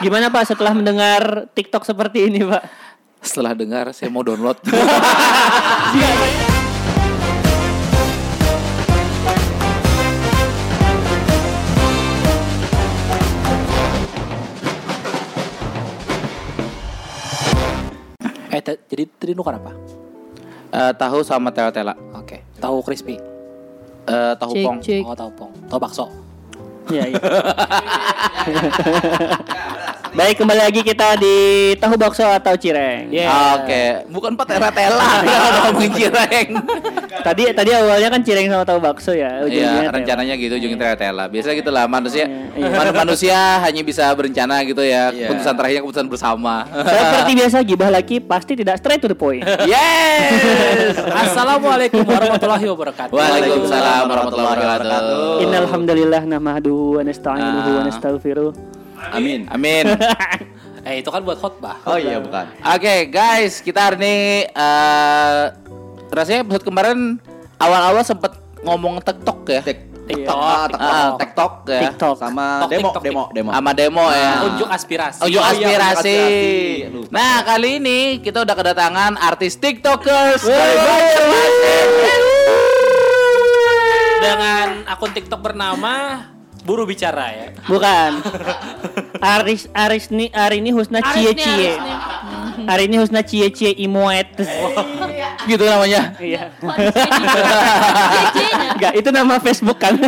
Gimana Pak setelah mendengar TikTok seperti ini Pak? Setelah dengar saya mau download. Eh, te- jadi tadi nukar apa? Eh, tahu sama tela-tela. Oke, tahu crispy. Eh, tahu Cik, pong. cik. Oh, tahu pong. Tahu bakso. Iya, iya. Baik, kembali lagi kita di tahu bakso atau cireng. Yeah. Oke, bukan pak tela-tela. Kalau ngomongin cireng. Tadi tadi awalnya kan cireng sama tahu bakso ya. Iya, tela. rencananya gitu ujungnya tela-tela. Biasa gitu lah manusia. Iya. man- manusia hanya bisa berencana gitu ya. Iya. Keputusan terakhirnya keputusan bersama. Seperti biasa gibah lagi pasti tidak straight to the point. yes. Assalamualaikum warahmatullahi wabarakatuh. Waalaikumsalam warahmatullahi wabarakatuh. Innal hamdalillah nahmaduhu wa nasta'inuhu wa Ah. nastaghfiruh. Amin. Amin. Eh, itu kan buat khotbah. Oh iya bukan. Oke guys, kita hari ini eh rasanya episode kemarin awal-awal sempet ngomong TikTok ya. Tik- TikTok. Ah, Ah, TikTok ya. TikTok. sama demo, demo, demo. Sama demo ya. Unjuk aspirasi. Unjuk Oh, iya, aspirasi. Nah kali ini kita udah kedatangan artis TikTokers dari. Dengan akun TikTok bernama Buru Bicara ya. Bukan. Aris Aris ni Ari ini Husna Aris Cie nih, Cie. Hari ini Husna Cie Cie Imoet. Gitu namanya. Iya. Enggak, itu nama Facebook kan.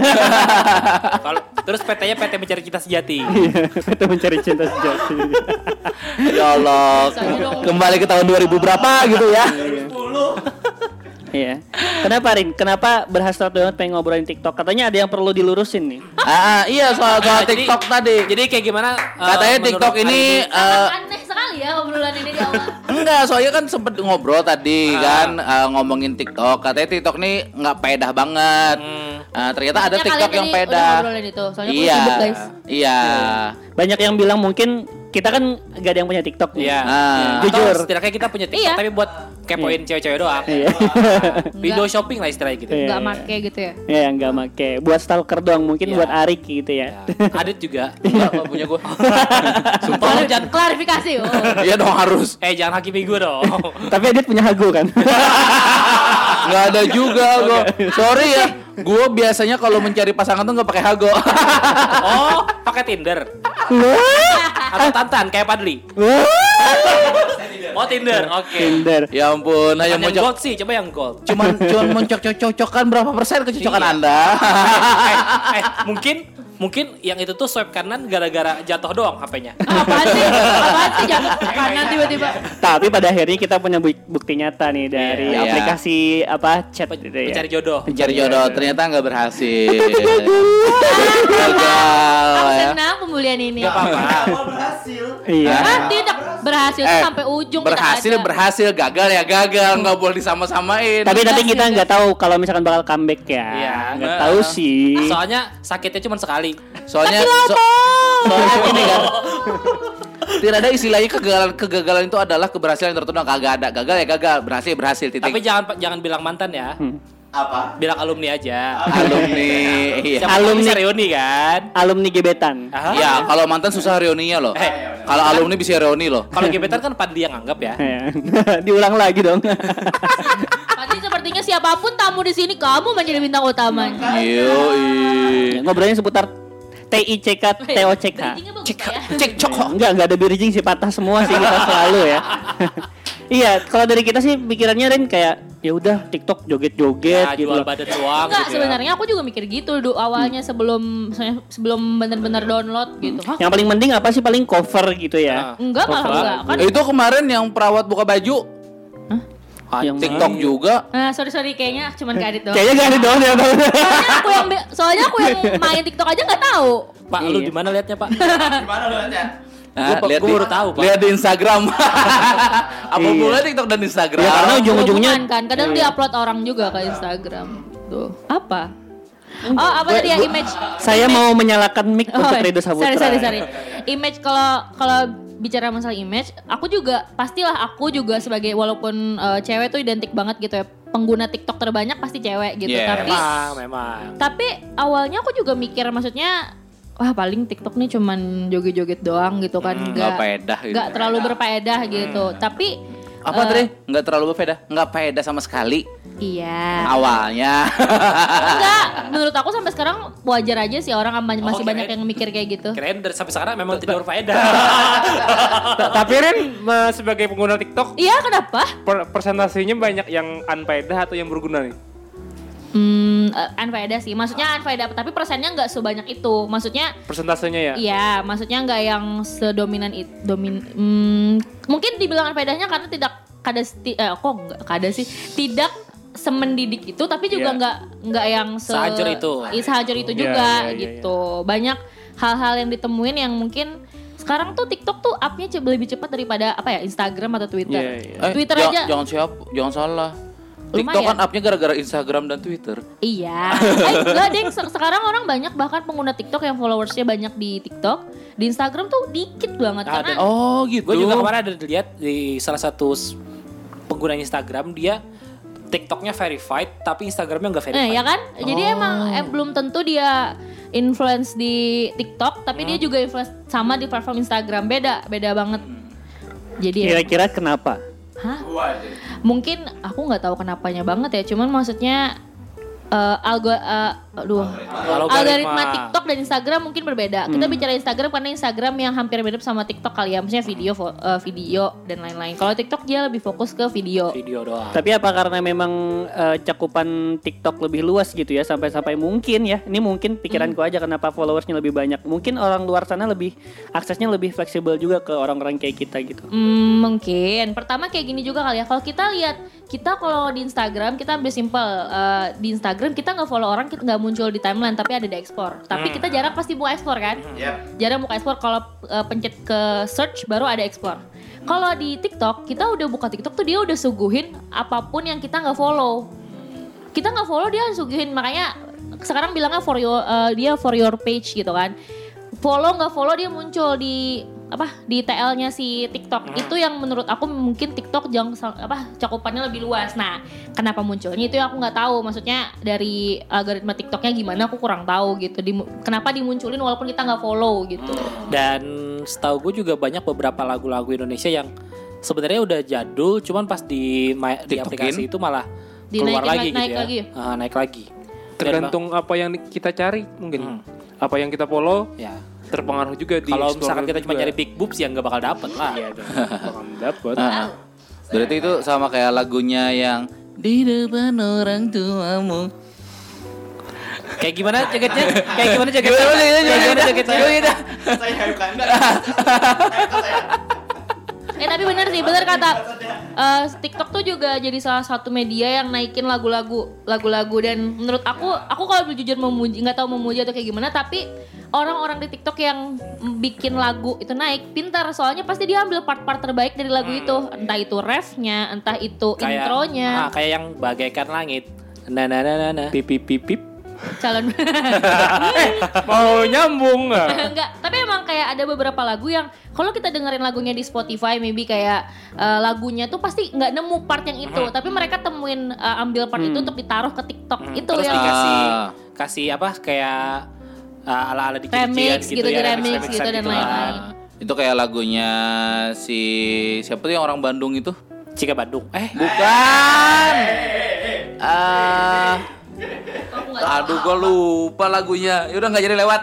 Kalau terus PT-nya PT Mencari Cinta Sejati. Iya, Itu mencari cinta sejati. Ya Allah. Kembali ke tahun 2000 berapa gitu ya. Iya. Kenapa Rin? Kenapa berhasrat banget pengen ngobrolin TikTok? Katanya ada yang perlu dilurusin nih. Ah, iya soal soal Nah, jadi- TikTok tadi. Jadi kayak gimana? eh, Katanya TikTok ini eh, Sangat aneh sekali ya obrolan ini di awal. Enggak, soalnya kan sempet ngobrol tadi Ah. kan eh, ngomongin TikTok. Katanya TikTok nih nggak pedah banget. Hmm. Eh, ternyata ada Makanya TikTok yang pedah. udah ngobrolin itu. Soalnya aku Iya, sibuk, guys. iya. Banyak yang bilang mungkin kita kan gak ada yang punya TikTok nih. Iya. Ah. Atau Jujur. setidaknya kita punya TikTok Iya. tapi buat kepoin cewek-cewek doang. Iya. Window shopping lah istilahnya gitu. Iya. Enggak make gitu ya. Ya nggak make. Buat stalker doang mungkin Iya. buat Arik gitu ya. Ya. Adit juga. Enggak, nggak punya gua. Sumpah lu jangan Klarifikasi. Oh. Iya dong harus. Eh jangan hakimi gue dong. Tapi Adit punya Hago kan. Nggak ada juga gua. Sorry ya. Gua biasanya kalau mencari pasangan tuh nggak pakai hago. oh, pakai Tinder. Atau Tantan kayak Padli. Oh, Tinder. Oke. Tinder. ya ampun, Yang mau gold sih, coba yang gold. cuman cuman mencocok-cocokkan berapa persen kecocokan Iya. Anda? eh, eh, mungkin mungkin yang itu tuh swipe kanan gara-gara jatuh doang HP-nya. Apaan sih? Apaan sih jatuh kanan tiba-tiba? Tapi pada akhirnya kita punya bu- bukti nyata nih dari Iya. aplikasi apa chat Pe- gitu ya. Mencari jodoh. Mencari jodoh ternyata nggak berhasil. Gagal Aku ya. senang pembulian ini. Gak apa-apa. Iya. Ah, tidak berhasil Eh, sampai ujung berhasil berhasil gagal ya gagal nggak boleh disama-samain Tapi Enggak kita nggak tahu kalau misalkan bakal comeback ya. Iya. Nggak tahu sih. Soalnya sakitnya cuma sekali. Soalnya so- soalnya gini kan tidak ada istilahnya kegagalan kegagalan itu adalah keberhasilan yang tertunda kagak ada gagal ya gagal berhasil berhasil titik Tapi jangan jangan bilang mantan ya. Hmm. apa Bilang alumni aja. alumni iya Siapa Alumni. reuni kan? Alumni gebetan. Ah. ya kalau mantan susah reuninya loh Eh. kalau alumni bisa reuni loh Kalau gebetan kan Padli yang anggap ya. Ya. Diulang lagi dong. Tadi sepertinya siapa pun tamu di sini kamu menjadi bintang utamanya. Yoi. Ngobrolin seputar TICK, TOCK. Bridgingnya bagus Cek ya. cek cok. Enggak, enggak ada bridging sih patah semua sih kita selalu ya. iya, kalau dari kita sih pikirannya Rin kayak ya udah TikTok joget-joget Ya, gitu jual badan doang Enggak, gitu ya. sebenarnya aku juga mikir gitu dulu awalnya sebelum misalnya sebelum benar-benar download gitu. Hah? Yang paling penting apa sih paling cover gitu ya. Ah. Enggak malah enggak kan. itu kemarin yang perawat buka baju Ah, Yang TikTok juga Nah, sorry sorry kayaknya cuman ke Adit doang. Kayaknya gak ada doang ya. Soalnya aku yang soalnya aku yang main TikTok aja nggak tahu. Pak, lu Iya. di mana liatnya, Pak? Nah, Gua- lihat gua di- baru tahu, Pak. Lihat di Instagram. Apa Iya. hubungannya TikTok dan Instagram? Ya, karena ujung-ujungnya kan kadang Iya. diupload orang juga ke Instagram. Tuh. Apa? Oh, apa tadi ya image? Saya image- mau menyalakan mic Oh, untuk Rido Saputra. Sorry, sorry, sorry. Image kalau kalau bicara masalah image, aku juga pastilah aku juga sebagai walaupun eh, cewek tuh identik banget gitu ya. Pengguna TikTok terbanyak pasti cewek gitu. Yeah. Tapi Memang, memang. tapi awalnya aku juga mikir maksudnya wah paling TikTok nih cuman joget-joget doang gitu kan, Hmm, nggak faedah gitu. nggak terlalu berfaedah gitu. Tapi Apa eh, tadi? Nggak terlalu berbeda? Nggak faedah sama sekali. Iya. Awalnya. Enggak, menurut aku sampai sekarang wajar aja sih orang masih Oh, banyak kirain- yang mikir kayak gitu. Kirain dari sampai sekarang memang tidak berfaedah. Ta- Tapi ma- sebagai pengguna TikTok Iya, kenapa? per- persentasenya banyak yang unfaedah atau yang berguna nih? Hmm, eh, unfaedah sih. Maksudnya unfaedah, tapi persennya nggak sebanyak itu. Maksudnya Persentasenya ya? Iya, maksudnya nggak yang sedominan itu. Domin, hmm, mungkin dibilang faedahnya karena tidak kada sti- eh, kok nggak kada sih, tidak semendidik itu, tapi juga Iya. nggak nggak yang se, Sehancur itu. Ih, sehancur itu Iya, juga iya, iya, gitu. Banyak hal-hal yang ditemuin yang mungkin sekarang tuh TikTok tuh upnya lebih cepat daripada apa ya Instagram atau Twitter. Iya, iya. Eh, Twitter aja. Jangan siapa, jangan salah. TikTok Lumayan. kan upnya gara-gara Instagram dan Twitter. Iya. Eh, enggak deh, se- sekarang orang banyak bahkan pengguna TikTok yang followersnya banyak di TikTok. Di Instagram tuh dikit banget Ada. karena Oh gitu. Gue juga kemarin ada lihat di salah satu pengguna Instagram dia TikToknya verified tapi Instagramnya nggak verified. Eh, ya kan? Jadi Oh. emang eh, belum tentu dia influence di TikTok, tapi dia juga influence sama di platform Instagram. Beda, beda banget. Jadi ya- Kira-kira kenapa? Hah? Mungkin aku nggak tahu kenapanya banget ya, cuman maksudnya eh, algo eh, aduh, Algoritma. algoritma TikTok dan Instagram mungkin berbeda. Hmm. Kita bicara Instagram karena Instagram yang hampir mirip sama TikTok kali ya, maksudnya video, eh, video dan lain-lain. Kalau TikTok dia lebih fokus ke video. Video doang. Tapi apa karena memang eh, cakupan TikTok lebih luas gitu ya sampai-sampai mungkin ya. Ini mungkin pikiranku aja kenapa followersnya lebih banyak. Mungkin orang luar sana lebih aksesnya lebih fleksibel juga ke orang-orang kayak kita gitu. Hmm, mungkin. Pertama kayak gini juga kali ya. Kalau kita lihat, kita kalau di Instagram kita ambil simpel. Eh, di Instagram kita nggak follow orang, kita nggak muncul di timeline, tapi ada di ekspor. Tapi kita jarang pasti buka ekspor kan? Jarang buka ekspor. Kalau eh, pencet ke search baru ada ekspor. Kalau di TikTok kita udah buka TikTok tuh dia udah suguhin apa pun yang kita nggak follow. Kita nggak follow dia suguhin makanya sekarang bilangnya for your eh, dia for your page gitu kan follow nggak follow dia muncul di apa di TL-nya si TikTok itu yang menurut aku mungkin TikTok jangan apa cakupannya lebih luas. Nah, kenapa munculnya itu yang aku nggak tahu. Maksudnya dari algoritma TikToknya gimana aku kurang tahu gitu. Di, kenapa dimunculin walaupun kita nggak follow gitu. Dan setahu gue juga banyak beberapa lagu-lagu Indonesia yang sebenarnya udah jadul, cuman pas di di aplikasi itu malah Dinaikin keluar lagi lagi- gitu naik ya. lagi. Ah, naik lagi. Dan Tergantung apa yang kita cari mungkin. Hmm. Apa yang kita follow ya. terpengaruh juga di Kalau misalkan kita cuma juga. nyari big boobs ya nggak bakal dapet lah. Iya dong, bakal dapet. Ah, berarti itu sama kayak lagunya yang di depan orang tuamu. Kayak gimana jogetnya? Kayak gimana jogetnya? Kayak gimana jogetnya? Eh tapi bener sih, bener kata eh, TikTok tuh juga jadi salah satu media yang naikin lagu-lagu, lagu-lagu dan menurut aku, aku kalau jujur memuji, nggak tahu memuji atau kayak gimana, tapi orang-orang di TikTok yang bikin lagu itu naik pintar, soalnya pasti dia ambil part-part terbaik dari lagu itu, entah itu refnya, entah itu Kayak intronya, ah, kayak yang bagaikan langit. Nah nah nah nah. nah. Pip pip pip pip. Calon. Mau nyambung nggak? Enggak, tapi emang kayak ada beberapa lagu yang kalau kita dengerin lagunya di Spotify, maybe kayak eh, lagunya tuh pasti nggak nemu part yang itu, tapi mereka temuin eh, ambil part itu untuk ditaruh ke TikTok. Itu Terus yang dikasih Ah. kasih apa kayak uh, ala-ala di Remix gitu, di remix remix-remixan gitu dan lain-lain. Ah, itu kayak lagunya si siapa tuh yang orang Bandung itu? Cika Bandung. Eh, Bukan. Ah, aduh gue lupa lagunya. Yaudah nggak jadi lewat.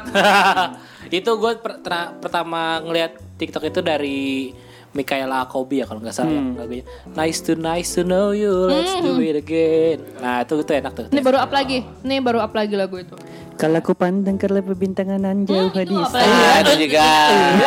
itu gue pertama ngelihat TikTok itu dari Michaela Kobi ya kalau nggak salah ya lagunya. Nice to nice to know you, let's do it again. Nah itu itu enak tuh. Ini baru up lagi, ini baru up lagi lagu itu. Kalau ku pandang ke perbintangan jauh Hmm, itu hadis. apa lagi? Ah, itu juga.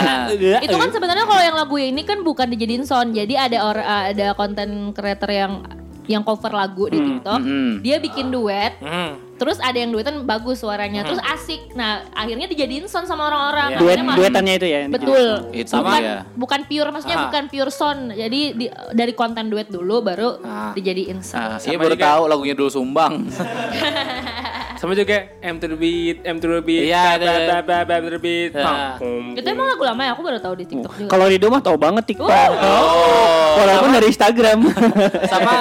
Itu kan sebenarnya kalau yang lagu ini kan bukan dijadiin sound, jadi ada or, ada konten creator yang yang cover lagu di TikTok, mm. dia bikin duet, Hmm. terus ada yang duetan bagus suaranya, terus asik. Nah akhirnya dijadiin sound sama orang-orang. Iya. Duet duetannya itu ya. yang Betul. Itu bukan, dia. bukan pure, maksudnya Ah. bukan pure sound. Jadi di- dari konten duet dulu baru Ah. dijadiin sound. Ah, iya baru tahu lagunya dulu sumbang. Sama juga M to the beat, M to the beat, Iya, ba- ada. ba- ba- ba- ba- to the beat. Ya. pum, Itu emang lagu lama ya? Aku baru tahu di TikTok juga. Kalau Rido mah tahu banget TikTok. Oh. Walaupun dari Instagram. sama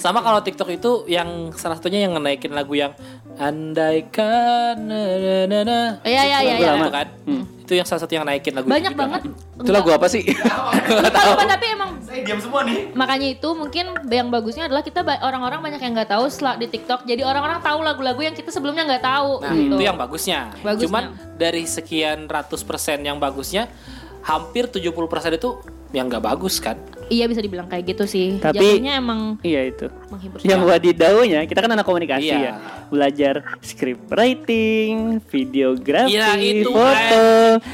sama kalau TikTok itu yang salah satunya yang ngenaikin lagu yang andaikan na na na Iya, iya, iya, iya. lama kan itu yang salah satu yang naikin lagu Banyak itu juga. banget. Itu lagu apa sih? Lupa, lupa, tapi emang diam semua nih. makanya itu mungkin yang bagusnya adalah kita orang-orang banyak yang nggak tahu setelah di TikTok. Jadi orang-orang tahu lagu-lagu yang kita sebelumnya nggak tahu. nah gitu. itu yang bagusnya. Bagusnya. cuman dari sekian ratus persen yang bagusnya hampir 70% itu yang nggak bagus kan Iya bisa dibilang kayak gitu sih. Tapi- Jadinya emang iya itu. menghibur. Yang wadidaunya, kita kan anak komunikasi Iya. ya. Belajar script writing, videografi, Iya, itu, foto.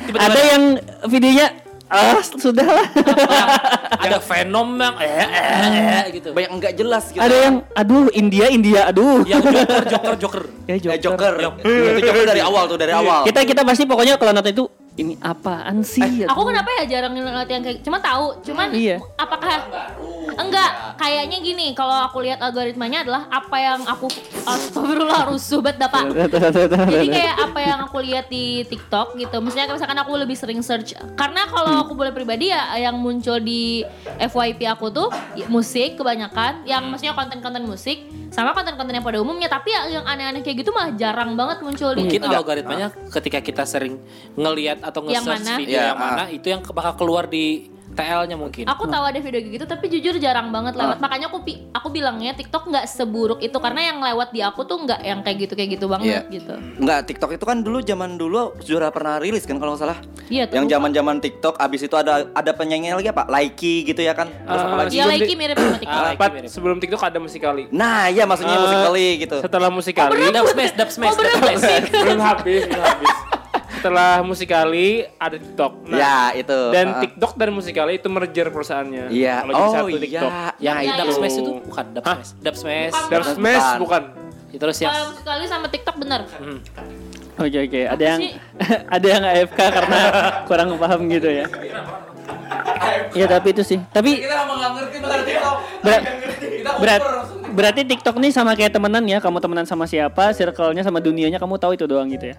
Tiba-tiba Ada ada- yang videonya ah sudah lah. ada fenom yang eh eh, eh gitu Banyak nggak jelas gitu. Ada yang aduh India India aduh. yang joker joker joker Ya, Eh, Joker. Itu Joker dari awal tuh, dari awal. Kita kita pasti pokoknya kalau nonton itu ini apaan sih? Aku kenapa ya jarang ngeliat yang kayak cuma tahu, cuman Iya. apakah enggak kayaknya gini kalau aku lihat algoritmanya adalah apa yang aku astagfirullah rusuh banget Bapak. Jadi kayak apa yang aku lihat di TikTok gitu. Misalnya misalkan aku lebih sering search karena kalau aku boleh pribadi ya yang muncul di FYP aku tuh ya, musik kebanyakan, yang maksudnya konten-konten musik sama konten-konten yang pada umumnya. Tapi ya, yang aneh-aneh kayak gitu malah jarang banget muncul di mungkin TikTok. algoritmanya ketika kita sering ngelihat atau nge-search mana? video Ya, yang mana itu yang bakal keluar di TL-nya mungkin Aku tahu ada video kayak gitu tapi jujur jarang banget lewat. Makanya aku aku bilangnya TikTok nggak seburuk itu karena yang lewat di aku tuh nggak yang kayak gitu kayak gitu banget Iya. gitu. Enggak, TikTok itu kan dulu zaman dulu sudah pernah rilis kan kalau nggak salah. Iya tuh. Yang zaman-zaman TikTok abis itu ada ada penyanyi lagi apa? Likey gitu ya kan. Terus apa Ah, lagi? Ya Sebelum Laiki mirip sama TikTok. Ah, Empat mirip. sebelum TikTok ada musikali. Nah, iya maksudnya Eh, musikali gitu. Setelah musikali dub smash dub smash Oh, dub smash belum habis, belum habis. Setelah musikali ada TikTok. Nah, ya, itu. dan Ah. TikTok dan musikali itu merger perusahaannya. Iya. Kalau Oh satu iya. TikTok. yang Nah, Iya, dub iya. smash itu bukan dub Hah? smash dub smash Dub Smash Bukan. bukan. terus yang Kalau sekali sama TikTok bener. Oke oke, ada Apa yang ada yang AFK karena kurang paham gitu ya. Iya tapi itu sih. Tapi Kita nggak ngerti TikTok. berat, Kita berat, berarti TikTok nih sama kayak temenan ya. Kamu temenan sama siapa, circle-nya sama dunianya kamu tahu itu doang gitu ya.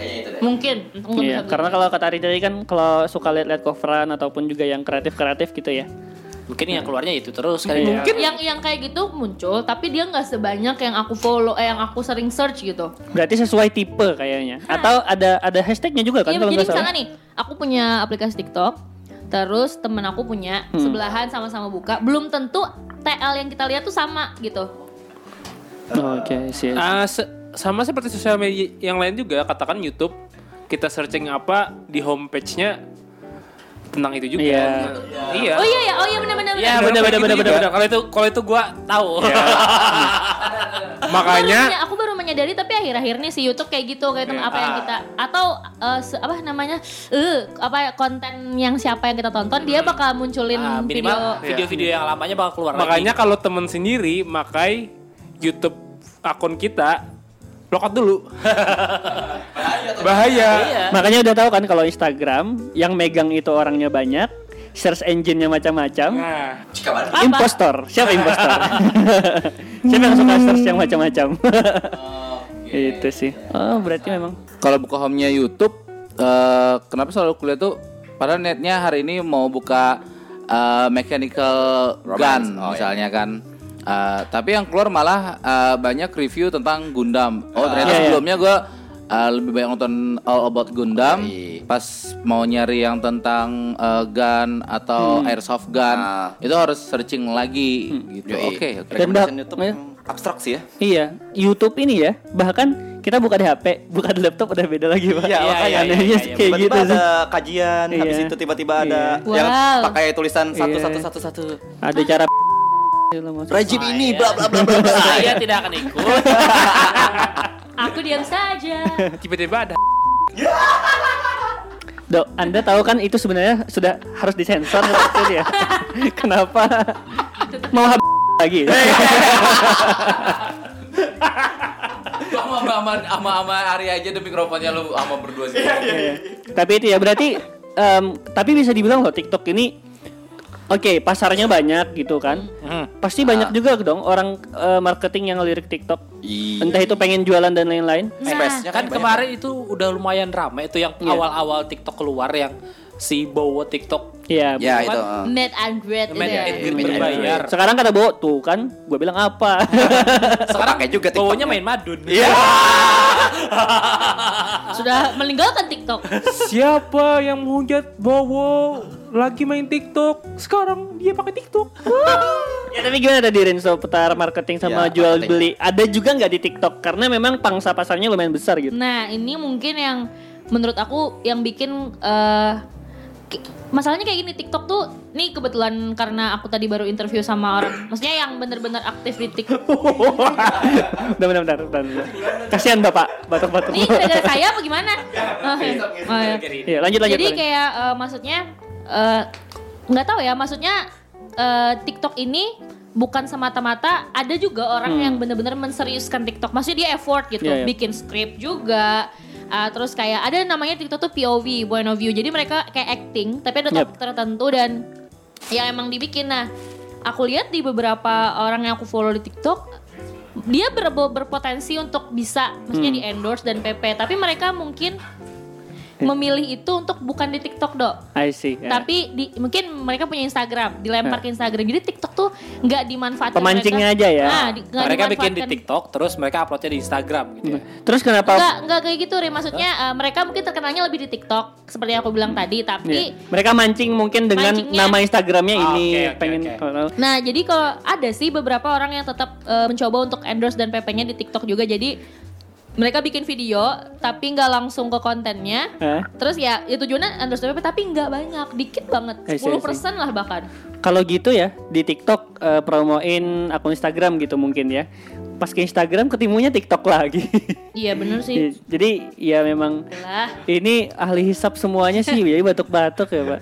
Kayaknya itu deh. Mungkin. Iya, karena kalau kata Ari tadi kan kalau suka lihat-lihat coveran ataupun juga yang kreatif-kreatif gitu ya. mungkin yang keluarnya itu terus kan Iya. mungkin yang yang kayak gitu muncul tapi dia nggak sebanyak yang aku follow eh yang aku sering search gitu. Berarti sesuai tipe kayaknya. Atau ada ada hashtagnya juga kan Iya, kalau jadi nggak salah. misalnya nih, aku punya aplikasi TikTok, terus temen aku punya Hmm. sebelahan sama-sama buka, belum tentu TL yang kita lihat tuh sama gitu. Oke, sih. Ah, se- sama seperti sosial media yang lain juga, katakan YouTube, kita searching apa di homepage-nya tentang itu juga. Iya. Iya. Oh iya ya, oh iya benar-benar. ya Bener, bener bener kayak bener gitu bener juga. bener kalau itu kalau itu gua tahu Makanya aku baru menyadari tapi akhir-akhir ini si YouTube kayak gitu kayak tem- apa yang kita atau eh, se- apa namanya eh apa ya, konten yang siapa yang kita tonton dia bakal munculin Ah, video minimal video-video yang lamanya bakal keluar makanya lagi. kalau temen sendiri makai YouTube akun kita lockout dulu. Bahaya. Iya. Makanya udah tahu kan kalau Instagram yang megang itu orangnya banyak, search engine-nya macam-macam. Nah? Impostor, siapa impostor? siapa yang suka search yang macam-macam? itu sih. Oh, berarti memang. Kalau buka home-nya YouTube, eh, kenapa selalu kuliah tuh? Padahal netnya hari ini mau buka eh, mechanical Romance. gun Oh, misalnya kan. Eh, tapi yang keluar malah eh, banyak review tentang Gundam. Oh ternyata Iya, iya. sebelumnya gue lebih banyak nonton All About Gundam. Iya. Pas mau nyari yang tentang eh, gun atau airsoft gun, Ah. itu harus searching lagi gitu. Yoi. Oke, oke. Dan bah- Recommendation YouTube ya. abstrak sih ya. Iya, YouTube ini ya, bahkan kita buka di HP, buka di laptop udah beda lagi, Pak. Iya, makanya. Anehnya Iya, sih iya, kayak Tiba-tiba gitu ada kajian, habis Iya. itu tiba-tiba ada Iya. yang Wow. pakai tulisan satu Iya. satu satu satu. Ada cara Rejim ini bla bla bla bla bla. saya tidak akan ikut Aku diam saja. tiba-tiba ada Dok, Anda tahu kan itu sebenarnya sudah harus disensor waktu dia. Kenapa? Mau hab lagi? sama sama sama sama Ari aja demi mikrofonnya lu sama berdua sih. Iya. Tapi itu ya berarti em, tapi bisa dibilang loh TikTok ini Oke, pasarnya banyak gitu kan. Hmm. Pasti banyak juga dong orang eh, marketing yang lirik TikTok. Iya. Entah itu pengen jualan dan lain-lain. Space-nya kan banyak. kemarin itu udah lumayan ramai itu yang Iya. awal-awal TikTok keluar yang si Bowo TikTok Iya. Ya Bukan. itu. uh. Made and great Made ya. and great berbayar. Sekarang kata Bo, tuh kan, gue bilang apa? Sekarang Pakai juga Bowonya TikToknya. main madun. Iya. Sudah meninggalkan TikTok. Siapa yang menghujat Bowo lagi main TikTok? Sekarang dia pakai TikTok. ya tapi gimana tadi Renzo putar marketing sama Ya, jual marketing. beli? Ada juga nggak di TikTok? Karena memang pangsa pasarnya lumayan besar gitu. Nah, ini mungkin yang menurut aku yang bikin eh, ki- masalahnya kayak gini TikTok tuh nih kebetulan karena aku tadi baru interview sama orang, maksudnya yang bener-bener aktif di TikTok. Bentar, bentar, bentar, bentar, bentar. Kasihan bapak, batuk-batuk. Ini gara-gara saya apa gimana? Oh, iya. Oh, iya. Iya, lanjut lanjut. Jadi kayak eh, maksudnya eh, nggak tahu ya, maksudnya eh, TikTok ini bukan semata-mata ada juga orang yang benar-benar menseriuskan TikTok. Maksudnya dia effort gitu, bikin skrip juga. Ah, terus kayak ada namanya TikTok tuh POV, point of view. Jadi mereka kayak acting, tapi ada topik tertentu dan yang emang dibikin. Nah, aku lihat di beberapa orang yang aku follow di TikTok, dia ber- berpotensi untuk bisa, maksudnya di endorse dan PP. Tapi mereka mungkin memilih itu untuk bukan di TikTok dok. I see. ya. Tapi di, mungkin mereka punya Instagram, dilempar ke Instagram. Jadi TikTok tuh nggak dimanfaatkan. Pemancingnya mereka. aja ya? Nah, di, nggak Mereka bikin di. TikTok terus mereka uploadnya di Instagram gitu ya. Terus kenapa? Enggak, enggak kayak gitu, Re. Maksudnya eh, mereka mungkin terkenalnya lebih di TikTok, seperti yang aku bilang tadi. Tapi Iya. Mereka mancing mungkin dengan Mancingnya. nama Instagramnya Ah, ini oke, oke, pengen kalau Nah, jadi kalau ada sih beberapa orang yang tetap eh, mencoba untuk endorse dan PP-nya di TikTok juga. Jadi mereka bikin video tapi nggak langsung ke kontennya. Hah? Terus ya, ya tujuannya endorse tapi nggak banyak, dikit banget, I see, I 10% lah bahkan. Kalau gitu ya di TikTok eh, promoin akun Instagram gitu mungkin ya. Pas ke Instagram ketemunya TikTok lagi. Iya bener sih. Jadi ya memang Lah. ini ahli hisap semuanya sih jadi batuk-batuk ya pak.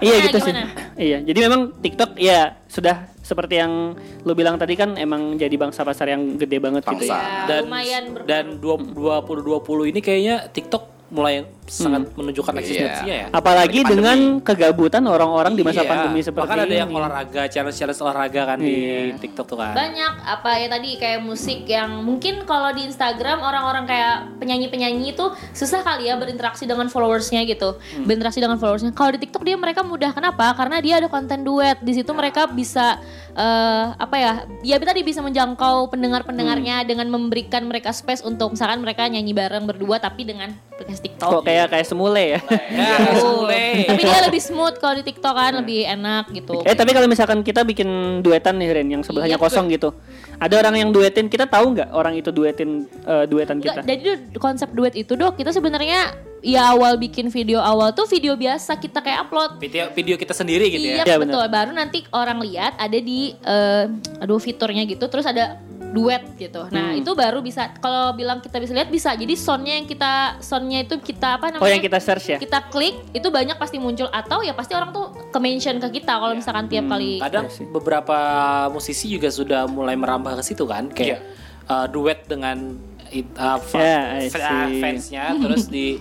iya Gimana, gitu sih. gimana? Iya jadi memang TikTok ya sudah seperti yang lu bilang tadi kan emang jadi bangsa pasar yang gede banget gitu Bangsa. ya. Ya, Dan lumayan ber- dan 2020 ini kayaknya TikTok mulai sangat menunjukkan Iya. eksistensinya ya. Apalagi dengan kegabutan orang-orang di masa Iya, pandemi seperti Bahkan ada ini. yang olahraga, challenge-challenge olahraga kan di Iya. TikTok tuh kan. banyak apa ya tadi kayak musik yang mungkin kalau di Instagram orang-orang kayak penyanyi-penyanyi itu susah kali ya berinteraksi dengan followersnya gitu berinteraksi dengan followersnya kalau di TikTok dia mereka mudah kenapa karena dia ada konten duet di situ mereka bisa eh, apa ya ya tadi bisa menjangkau pendengar-pendengarnya dengan memberikan mereka space untuk misalkan mereka nyanyi bareng berdua tapi dengan aplikasi TikTok Kok kayak kayak semule ya. Ya, boleh. tapi dia lebih smooth kalau di TikTok kan lebih enak gitu Eh tapi kalau misalkan kita bikin duetan nih Ren yang sebelahnya Iya, kosong gitu. Ada orang yang duetin kita tahu nggak orang itu duetin eh, duetan kita? jadi konsep duet itu dok kita sebenarnya ya awal bikin video awal tuh video biasa kita kayak upload. Video video kita sendiri gitu iya ya. Iya, betul. Baru nanti orang lihat ada di eh, aduh fiturnya gitu. Terus ada duet gitu. Nah Hmm. itu baru bisa kalau bilang kita bisa lihat bisa. Jadi soundnya yang kita soundnya itu kita apa namanya? Oh yang kita search ya? kita klik itu banyak pasti muncul atau ya pasti orang tuh ke mention ke kita kalau misalkan tiap kali Kadang Iya sih. beberapa musisi juga sudah mulai merambah ke situ kan, kayak uh, duet dengan uh, fa- Ya, I fa- see. fansnya, terus di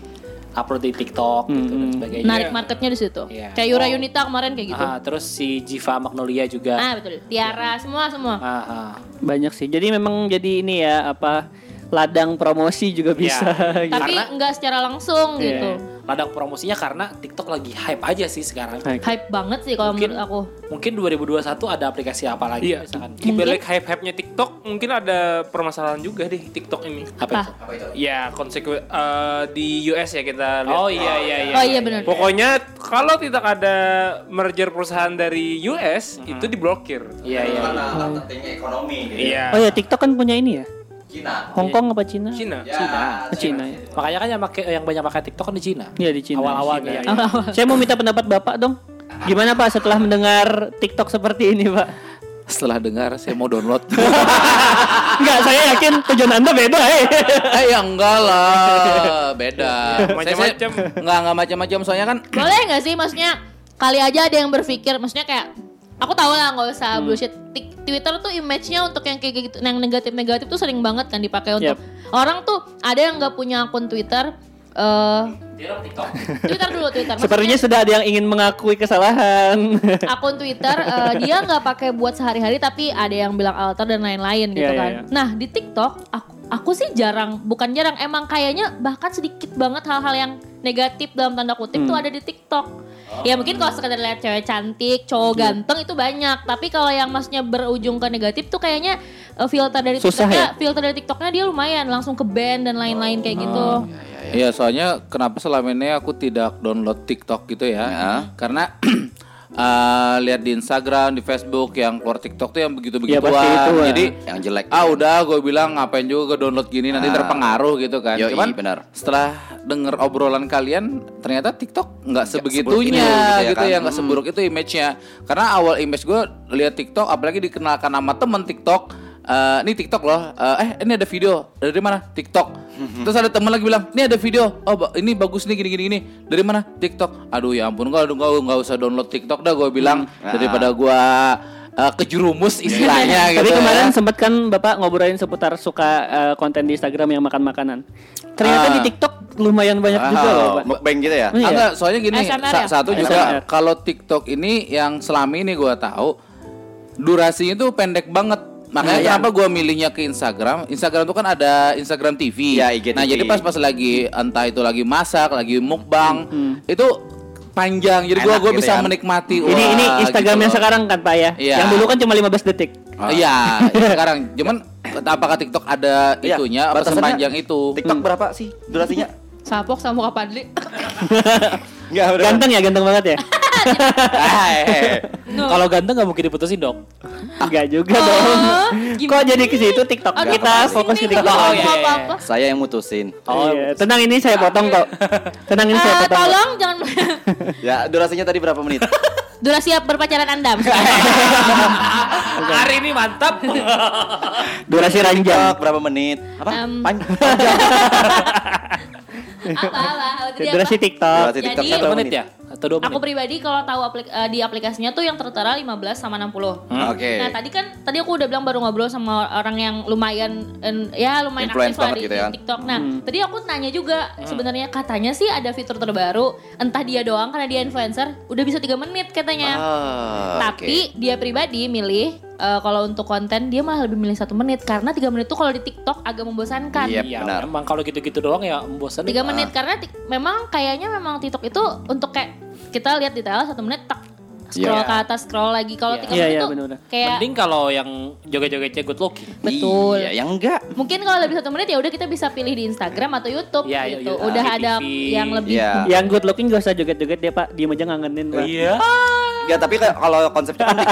upload di TikTok gitu dan sebagainya. narik marketnya di situ. Iya. Kayak Yura Yunita kemarin kayak gitu. Ah, terus si Jiva Magnolia juga. Ah betul. Tiara semua semua. Ah, ah. Banyak sih. Jadi memang jadi ini ya apa ladang promosi juga bisa. gitu. Tapi Karena- nggak secara langsung Iya. gitu. Ladang promosinya karena TikTok lagi hype aja sih sekarang. Baik. Hype banget sih kalau Mungkin- menurut aku. Mungkin 2021 ada aplikasi apa lagi Iya. misalkan? Di balik hype-hype-nya TikTok mungkin ada permasalahan juga deh TikTok ini. Apa Ah. itu? Ya konsekuen eh, di US ya kita lihat. Oh iya iya iya. Oh iya benar. Pokoknya kalau tidak ada merger perusahaan dari US Mhm. itu diblokir. Iya iya. iya. Karena pentingnya ekonomi gitu. Iya. Oh ya TikTok kan punya ini ya? Cina. Hong Kong apa Cina? Cina. Ya, Oh, Cina ya. Makanya kan yang pakai yang banyak pakai TikTok kan di Cina. Iya di Cina. Awal-awalnya. Cina, ya. Saya mau minta pendapat Bapak dong. Gimana Pak setelah mendengar TikTok seperti ini Pak? Setelah dengar saya mau download. Enggak, saya yakin tujuan Anda beda eh. eh ya enggak lah, beda. Saya- Macam-macam. Enggak enggak macam-macam soalnya kan Boleh nggak sih maksudnya kali aja ada yang berpikir maksudnya kayak aku tahu lah nggak usah Hmm. bullshit. Twitter tuh image-nya untuk yang kayak gitu, yang negatif-negatif tuh sering banget kan dipakai untuk orang tuh ada yang nggak punya akun Twitter eh Twitter dulu Twitter. Sepertinya sudah ada yang ingin mengakui kesalahan. akun Twitter eh, dia nggak pakai buat sehari-hari tapi ada yang bilang alter dan lain-lain gitu Iya, iya, kan. iya. Nah di TikTok aku aku sih jarang bukan jarang emang kayaknya bahkan sedikit banget hal-hal yang negatif dalam tanda kutip Hmm. tuh ada di TikTok. Ya mungkin kalau sekedar lihat cewek cantik, cowok ganteng itu banyak. Tapi kalau yang maksudnya berujung ke negatif tuh kayaknya eh, filter dari Susah TikToknya, ya? filter dari TikToknya dia lumayan langsung ke band dan lain-lain kayak gitu. Iya, soalnya kenapa selama ini aku tidak download TikTok gitu ya? Ya. Karena eh, lihat di Instagram, di Facebook yang keluar TikTok tuh yang Iya, begitu-begituan. pasti itu, ya. Jadi Yang jelek. ah udah gue bilang ngapain juga gue download gini nanti Ah. terpengaruh gitu kan. Yoi, Cuman benar. setelah denger obrolan kalian ternyata TikTok nggak sebegitunya itu gitu ya gitu kan. ya nggak Hmm. seburuk itu image-nya. Karena awal image gue lihat TikTok apalagi dikenalkan nama temen TikTok Eh, ini TikTok loh. Eh, eh ini ada video dari mana? TikTok. Terus ada temen lagi bilang, ini ada video. Oh ini bagus nih gini gini gini. Dari mana? TikTok. Aduh ya ampun gue nggak nggak usah download TikTok dah gue bilang daripada gue eh, kejerumus istilahnya gitu. Tapi kemarin ya. sempat kan Bapak ngobrolin seputar suka eh, konten di Instagram yang makan makanan. Ternyata di TikTok lumayan banyak juga loh, Pak. mukbang gitu ya? Iya. Ah, enggak, soalnya gini, sa- ya? satu juga kalau TikTok ini yang selama ini gua tahu durasinya tuh pendek banget. Makanya Iya. kenapa gua milihnya ke Instagram? Instagram tuh kan ada Instagram TV. Iya, IGTV. Nah, jadi pas pas lagi entah itu lagi masak, lagi mukbang, itu panjang. Jadi gua Enak gua gitu bisa ya. menikmati. Ini wah, ini Instagram yang gitu loh. sekarang kan Pak ya. Iya. Yang dulu kan cuma 15 detik. Iya, ini sekarang. Cuman apakah TikTok ada Iya, itunya apa batasannya sepanjang itu? TikTok berapa sih durasinya? Sapok sama Kak Padli. Enggak, udah. Ganteng ya, ganteng banget ya. Ah, eh. Kalau ganteng nggak mungkin diputusin dong. Enggak juga dong. Kok jadi ke situ TikTok Aduh, kita fokus ke? TikTok. Oh, iya, iya. Saya yang mutusin. Oh, iya. Tenang ini saya potong kok. Tenang ini saya Eh, potong. tolong jangan Ya, durasinya tadi berapa menit? Durasi berpacaran Anda. Hari ini mantap. Durasi ranjang. Berapa menit? Apa? Em. Pan- apa apa? Durasi? TikTok. Durasi TikTok Jadi- berapa Satu menit ya? Atau dua Aku menit? pribadi kalau tahu aplik- eh, di aplikasinya tuh yang tertera 15 sama 60. Oke. Nah tadi kan tadi aku udah bilang baru ngobrol sama orang yang lumayan en- ya lumayan Influence aktif lah di, gitu ya. di TikTok. Nah tadi aku nanya juga sebenarnya katanya sih ada fitur terbaru entah dia doang karena dia influencer udah bisa tiga menit katanya. Ah, Tapi dia pribadi milih eh, kalau untuk konten dia malah lebih milih satu menit karena tiga menit tuh kalau di TikTok agak membosankan. Iya, Iya, benar. memang kalau gitu-gitu doang ya membosankan. Tiga menit karena memang kayaknya memang TikTok itu untuk kayak kita lihat detail satu menit tak scroll Iya. ke atas scroll lagi kalau Iya. tiga Iya, menit iya, tuh bener-bener. kayak Mending kalau yang joget-jogetnya good looking. betul. Iya, yang enggak. Mungkin kalau lebih satu menit ya udah kita bisa pilih di Instagram atau YouTube Iya, gitu. iya, udah ada yang lebih Iya. Yang good looking gak usah joget-joget dia Pak. Diem aja ngangenin Pak. Iya. Enggak, tapi kalau konsepnya kan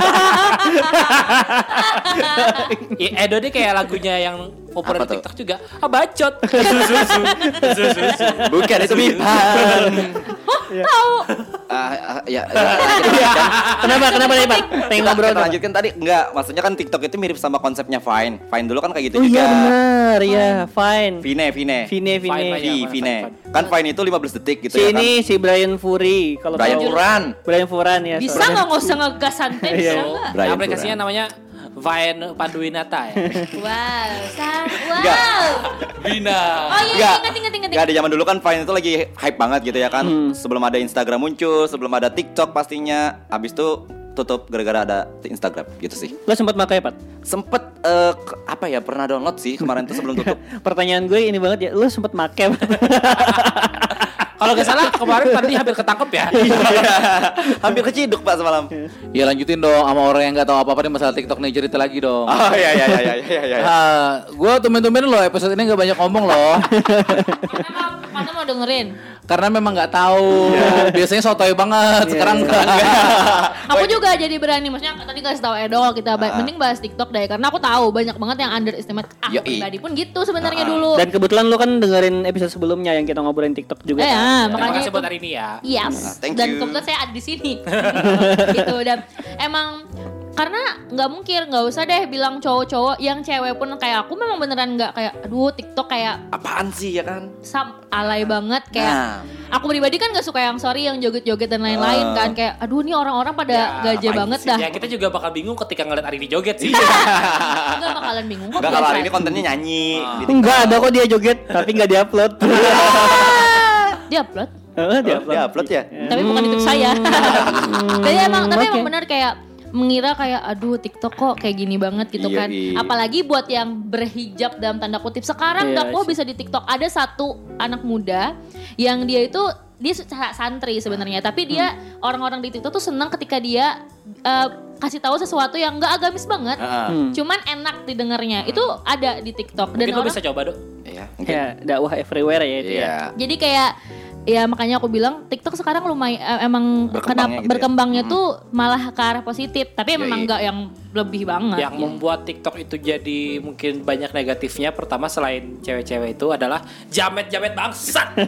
Ya, Edo deh kayak lagunya yang populer Apa di? TikTok juga. Ah bacot. Susu, susu, susu. bukan itu Bipan. tahu. Ah, ah, ya. Kenapa? Kenapa nih Pak? Pengen Kita, ngobrol kita lanjutkan tadi enggak, maksudnya kan TikTok itu mirip sama konsepnya Vine. Vine dulu kan kayak gitu Oh juga. iya benar, ya fine. Vine, Vine. Vine, Fine, Vine. Iya, Vine. Vine, Kan Vine itu 15 detik gitu Si ya ini si Brian Fury kalau Brian tahu. Furan. Brian Furan ya. Bisa sorry. nggak nggak usah ngegas santai bisa Iya. nggak? Brian aplikasinya namanya Vine Panduwinata ya. Wow, sang, Enggak. wow. Bina. Oh iya, Enggak. ingat ingat ingat. Enggak di zaman dulu kan Vine itu lagi hype banget gitu ya kan. Sebelum ada Instagram muncul, sebelum ada TikTok pastinya. Habis itu tutup gara-gara ada Instagram gitu sih. Lo sempat pakai Pak? Sempet eh, ke- apa ya pernah download sih kemarin tuh sebelum tutup. Pertanyaan gue ini banget ya, lo sempat pakai Pak? Kalau gak salah kemarin tadi hampir ketangkep ya. Hampir keciduk Pak semalam. Ya lanjutin dong sama orang yang nggak tahu apa-apa nih masalah TikTok nih cerita lagi dong. Oh iya iya iya iya iya iya. Ah, gue tumben-tumben loh episode ini nggak banyak ngomong loh, Karena mana mau dengerin. Karena memang nggak tahu. Biasanya sotoy banget, sekarang enggak. Aku juga jadi berani, maksudnya tadi kasih tahu Edo kita ba- mending bahas TikTok deh karena aku tahu banyak banget yang underestimate. Aku Yoi. pribadi pun gitu sebenarnya dulu. Dan kebetulan lo kan dengerin episode sebelumnya yang kita ngobrolin TikTok juga. Eh, kan? ya, Terima makanya kasih itu. buat hari ini ya. Yes. Ah, thank dan you. kebetulan saya ada di sini. gitu dan emang karena nggak mungkin nggak usah deh bilang cowok-cowok yang cewek pun kayak aku memang beneran nggak kayak aduh TikTok kayak Apaan sih ya kan? sam alay banget kayak Nah. aku pribadi kan gak suka yang sorry yang joget-joget dan lain-lain Ah. kan kayak aduh nih orang-orang pada Ya, gaje banget sih? dah Ya kita juga bakal bingung ketika ngeliat Arini joget sih. nggak bakalan bingung kok Enggak kalau ini kontennya nyanyi. Di Enggak ada kok dia joget, tapi nggak diupload. Diupload. Oh, dia Dia upload ya? Tapi bukan YouTube saya. tapi emang tapi emang benar kayak mengira kayak aduh TikTok kok kayak gini banget gitu Iya, kan. iya. Apalagi buat yang berhijab dalam tanda kutip. Sekarang Iya dakwah bisa di TikTok. Ada satu anak muda yang dia itu dia sa- santri sebenarnya, tapi dia Hmm. orang-orang di TikTok tuh senang ketika dia eh, kasih tahu sesuatu yang nggak agamis banget. Hmm. Cuman enak didengarnya. Itu ada di TikTok Mungkin gue orang- bisa coba dok. Iya, mungkin. Ya, dakwah everywhere ya itu ya. Iya. Jadi kayak ya makanya aku bilang TikTok sekarang lumayan eh, emang Berkembangnya kenapa gitu ya. berkembangnya tuh malah ke arah positif, tapi Yoi. memang nggak yang lebih banget. Yang membuat TikTok itu jadi mungkin banyak negatifnya. Pertama selain cewek-cewek itu adalah jamet-jamet bangsat.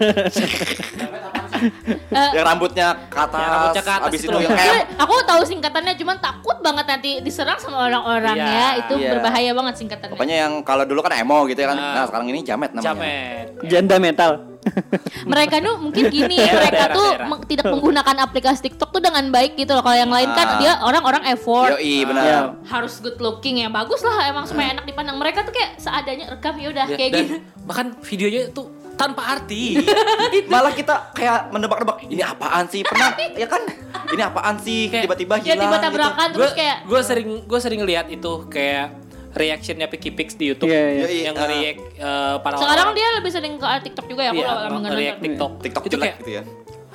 Yang rambutnya ke atas, Yang rambutnya ke atas abis itu. itu yang kayak aku tahu singkatannya cuman takut banget nanti diserang sama orang-orang Iya, ya. Itu iya. berbahaya banget singkatannya. Pokoknya yang kalau dulu kan emo gitu ya kan. Nah. Nah, sekarang ini jamet namanya. Jamet. Janda metal. mereka tuh mungkin gini, Daerah, mereka daerah, tuh tidak menggunakan aplikasi TikTok tuh dengan baik gitu loh. Kalau yang lain kan Ah. dia orang-orang effort. Yoi, benar. Ya. harus good looking ya bagus lah emang supaya enak dipandang mereka tuh kayak seadanya rekam ya udah Ya, kayak gitu bahkan videonya itu tanpa arti. Malah kita kayak menebak-nebak ini apaan sih? Pernah ya kan? Ini apaan sih? Kayak- Tiba-tiba ya hilang. tiba gitu. tabrakan gue terus kayak gue sering gue sering lihat itu kayak reactionnya Picky Pix di YouTube Iya, iya. Yoi, yang ah. nge-react eh, para sekarang orang. dia lebih sering ke TikTok juga ya aku Iya, lama nggak nge-react. TikTok. TikTok itu jelek kayak gitu ya.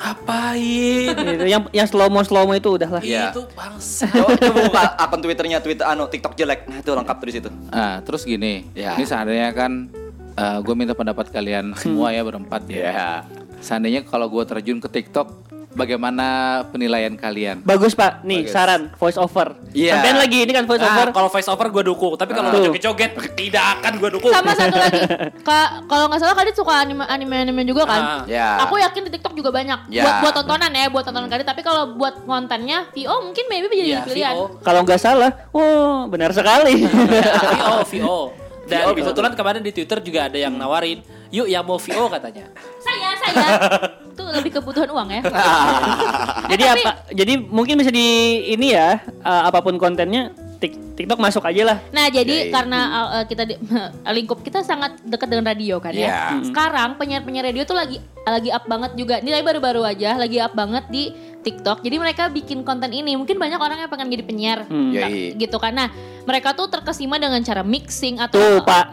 apain? Itu yang yang slow mo slow mo itu udah lah. Iya. Itu bangsa. Coba, coba buka akun Twitternya Twitter anu TikTok jelek. Nah, itu lengkap tuh di situ. Nah, terus gini, Ya. ini seandainya kan gue minta pendapat kalian semua ya berempat ya. Iya. Seandainya kalau gue terjun ke TikTok, bagaimana penilaian kalian? Bagus Pak. Nih Bagus. saran voice over. Iya. Sampean lagi ini kan voice Nah, over. kalau voice over gue dukung, tapi kalau Tuh. joget-joget tidak akan gue dukung. sama satu lagi Kak, kalau nggak salah kalian suka anime anime anime juga kan Ah, ya. aku yakin di TikTok juga banyak Ya. buat buat tontonan ya buat tontonan kalian tapi kalau buat kontennya VO mungkin maybe jadi Iya, pilihan. Kalau nggak salah, oh benar sekali. VO, VO. Dan VO bisa kebetulan kemarin di Twitter juga ada yang nawarin, yuk yang mau VO katanya. saya saya itu lebih kebutuhan uang ya jadi tapi- apa? Jadi mungkin bisa di ini ya, eh, apa pun kontennya Tik- TikTok masuk aja lah. Nah, jadi Yoi. karena uh, kita di, lingkup kita sangat dekat dengan radio kan ya. Iya. Sekarang penyiar-penyiar radio tuh lagi lagi up banget juga. Ini baru-baru aja lagi up banget di TikTok. Jadi mereka bikin konten ini. Mungkin banyak orang yang pengen jadi penyiar. Hmm. Nah, Yoi. gitu kan. Nah, mereka tuh terkesima dengan cara mixing atau Tuh Pak,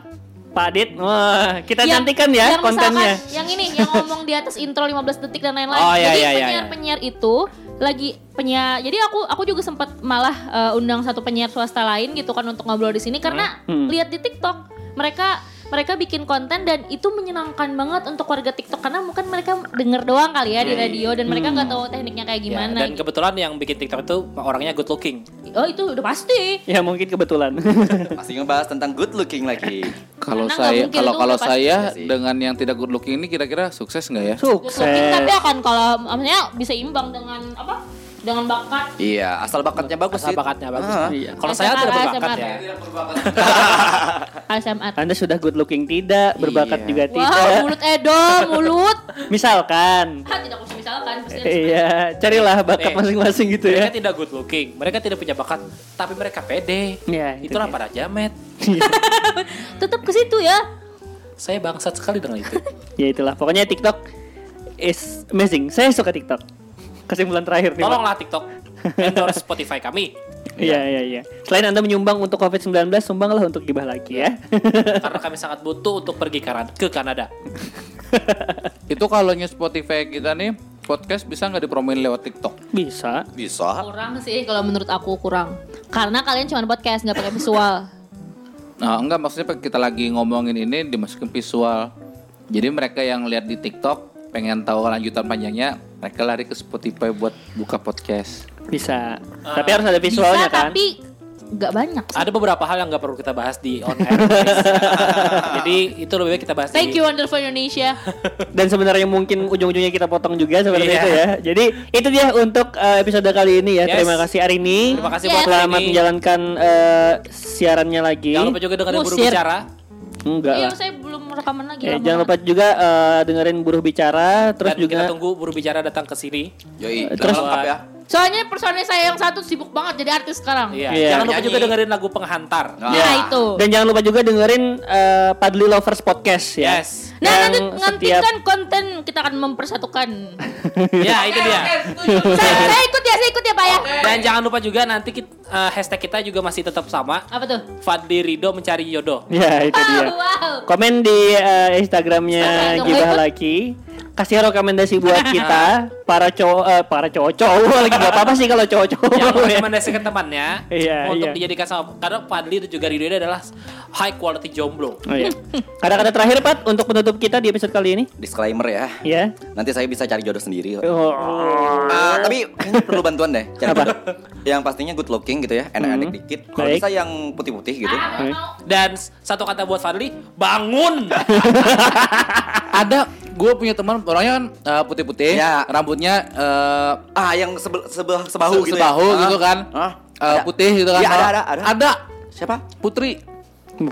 Pak Dit, wah kita Yang- cantikan ya yang kontennya. misalkan yang ini yang ngomong di atas intro 15 detik dan lain-lain. Oh, iya, jadi iya, iya, penyiar-penyiar itu lagi penyiar. Jadi aku aku juga sempat malah uh, undang satu penyiar swasta lain gitu kan untuk ngobrol di sini karena Hmm. lihat di TikTok mereka mereka bikin konten dan itu menyenangkan banget untuk warga TikTok karena mungkin mereka denger doang kali ya di radio dan mereka nggak tahu tekniknya kayak Ya, gimana. dan kebetulan yang bikin TikTok itu orangnya good looking. oh itu udah pasti. Ya mungkin kebetulan. Masih ngebahas tentang good looking lagi. Kalau saya kalau kalau pasti. saya Iya dengan yang tidak good looking ini kira-kira sukses nggak ya? Good looking tapi Sukses. akan kalau maksudnya bisa imbang dengan apa? Dengan bakat. Iya, asal bakatnya bagus Asal sih. bakatnya bagus. Ah. Iya. Kalau saya tidak SMR. berbakat ya. ASMR. Anda sudah good looking tidak, berbakat Iya. juga Wah, tidak. mulut Edo, mulut. Misalkan. Hah, tidak usah misalkan. ada Iya, carilah bakat Eh, masing-masing gitu Mereka ya. tidak good looking, mereka tidak punya bakat, tapi mereka pede. Iya, itu Itulah dia. para jamet. tetap ke situ ya. Saya bangsat sekali dengan itu. Ya itulah, pokoknya TikTok is amazing. Saya suka TikTok. Kesimpulan terakhir nih. Pak. Tolonglah TikTok endorse Spotify kami. Iya, iya, iya. Selain Anda menyumbang untuk COVID-19, sumbanglah untuk gibah lagi ya. Karena kami sangat butuh untuk pergi ke Kanada. Itu kalau Spotify kita nih podcast bisa nggak dipromoin lewat TikTok? Bisa. Bisa. Kurang sih kalau menurut aku kurang. Karena kalian cuma podcast nggak pakai visual. Nah, enggak maksudnya kita lagi ngomongin ini dimasukin visual. Jadi mereka yang lihat di TikTok pengen tahu kelanjutan panjangnya, mereka lari ke Spotify buat buka podcast. Bisa. Tapi harus ada visualnya Bisa kan. tapi nggak banyak. sih. Ada beberapa hal yang nggak perlu kita bahas di on air. Jadi itu lebih baik kita bahas Thank di you Wonderful Indonesia. Dan sebenarnya mungkin ujung-ujungnya kita potong juga seperti Iya. itu ya. Jadi itu dia untuk uh, episode kali ini ya. Yes. Terima kasih Arini. Terima kasih Yes. buat Selamat menjalankan uh, siarannya lagi. Jangan lupa juga dengerin buru bicara. Enggak Iya, lah. saya belum rekaman lagi. Ya, lama jangan lupa juga uh, dengerin buruh bicara terus Dan juga kita tunggu buru bicara datang ke sini. Yoi, Terus- lengkap ya. Soalnya personil saya yang satu sibuk banget jadi artis sekarang. Iya. Iya. Jangan lupa Nyanyi. juga dengerin lagu penghantar. Nah, Ya itu. Dan jangan lupa juga dengerin eh, Padli Lovers Podcast ya. Yes. Nah nanti Yang nantikan konten kita akan mempersatukan. Ya, itu dia. saya, saya ikut ya, saya ikut ya Pak ya. Dan jangan lupa juga nanti kit- eh, hashtag kita juga masih tetap sama. Apa tuh? Fadli Rido mencari jodoh. Ya itu dia. wow. Komen di eh, Instagramnya Instagram. Gibah Ikut. Laki. Kasih rekomendasi buat kita para cowok eh, para cowok-cowok lagi nggak apa-apa sih kalau cowok-cowok. Yang ya. merekomendasikan temannya Iya, untuk iya. dijadikan sama karena Fadli dan juga ini adalah high quality jomblo. Oh, iya. Kata-kata terakhir Pat untuk penutup kita di episode kali ini. Disclaimer ya. Ya. Nanti saya bisa cari jodoh sendiri. Oh. Ah, tapi kayaknya perlu bantuan deh cari Apa? jodoh. Yang pastinya good looking gitu ya, enak-enak Hmm. dikit. Kalau bisa yang putih-putih gitu. Baik. Dan satu kata buat Fadli, bangun. Ada gue punya teman orangnya kan eh, putih-putih, Ya. rambutnya eh, Ah, yang sebel, sebel, sebahu se- gitu sebahu ya. gitu kan. Ah, Eh, ada. putih gitu kan. Iya, ada, ada, ada. Ada. Siapa? Putri.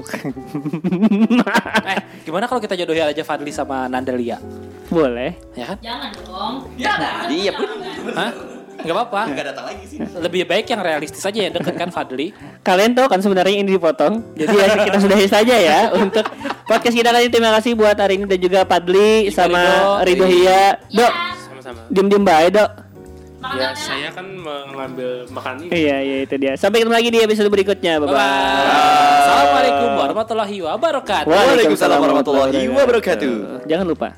eh, gimana kalau kita jodohin aja Fadli sama Nandalia? Boleh. Ya kan? Jangan dong. Iya, Put. Hah? Gak apa-apa. Enggak datang lagi sih. Lebih baik yang realistis aja yang deket kan Fadli. Kalian tahu kan sebenarnya ini dipotong. Jadi ya kita sudahi saja ya untuk podcast kita kali ini. Terima kasih buat hari ini dan juga Padli Juga sama Rido. Rido Hia. Dok, Sama-sama. diem-diem baik, Dok. Ya, saya kan mengambil makan ini. Iya, iya itu dia. Sampai ketemu lagi di episode berikutnya. Bye bye. Assalamualaikum warahmatullahi wabarakatuh. Waalaikumsalam warahmatullahi wabarakatuh. Jangan lupa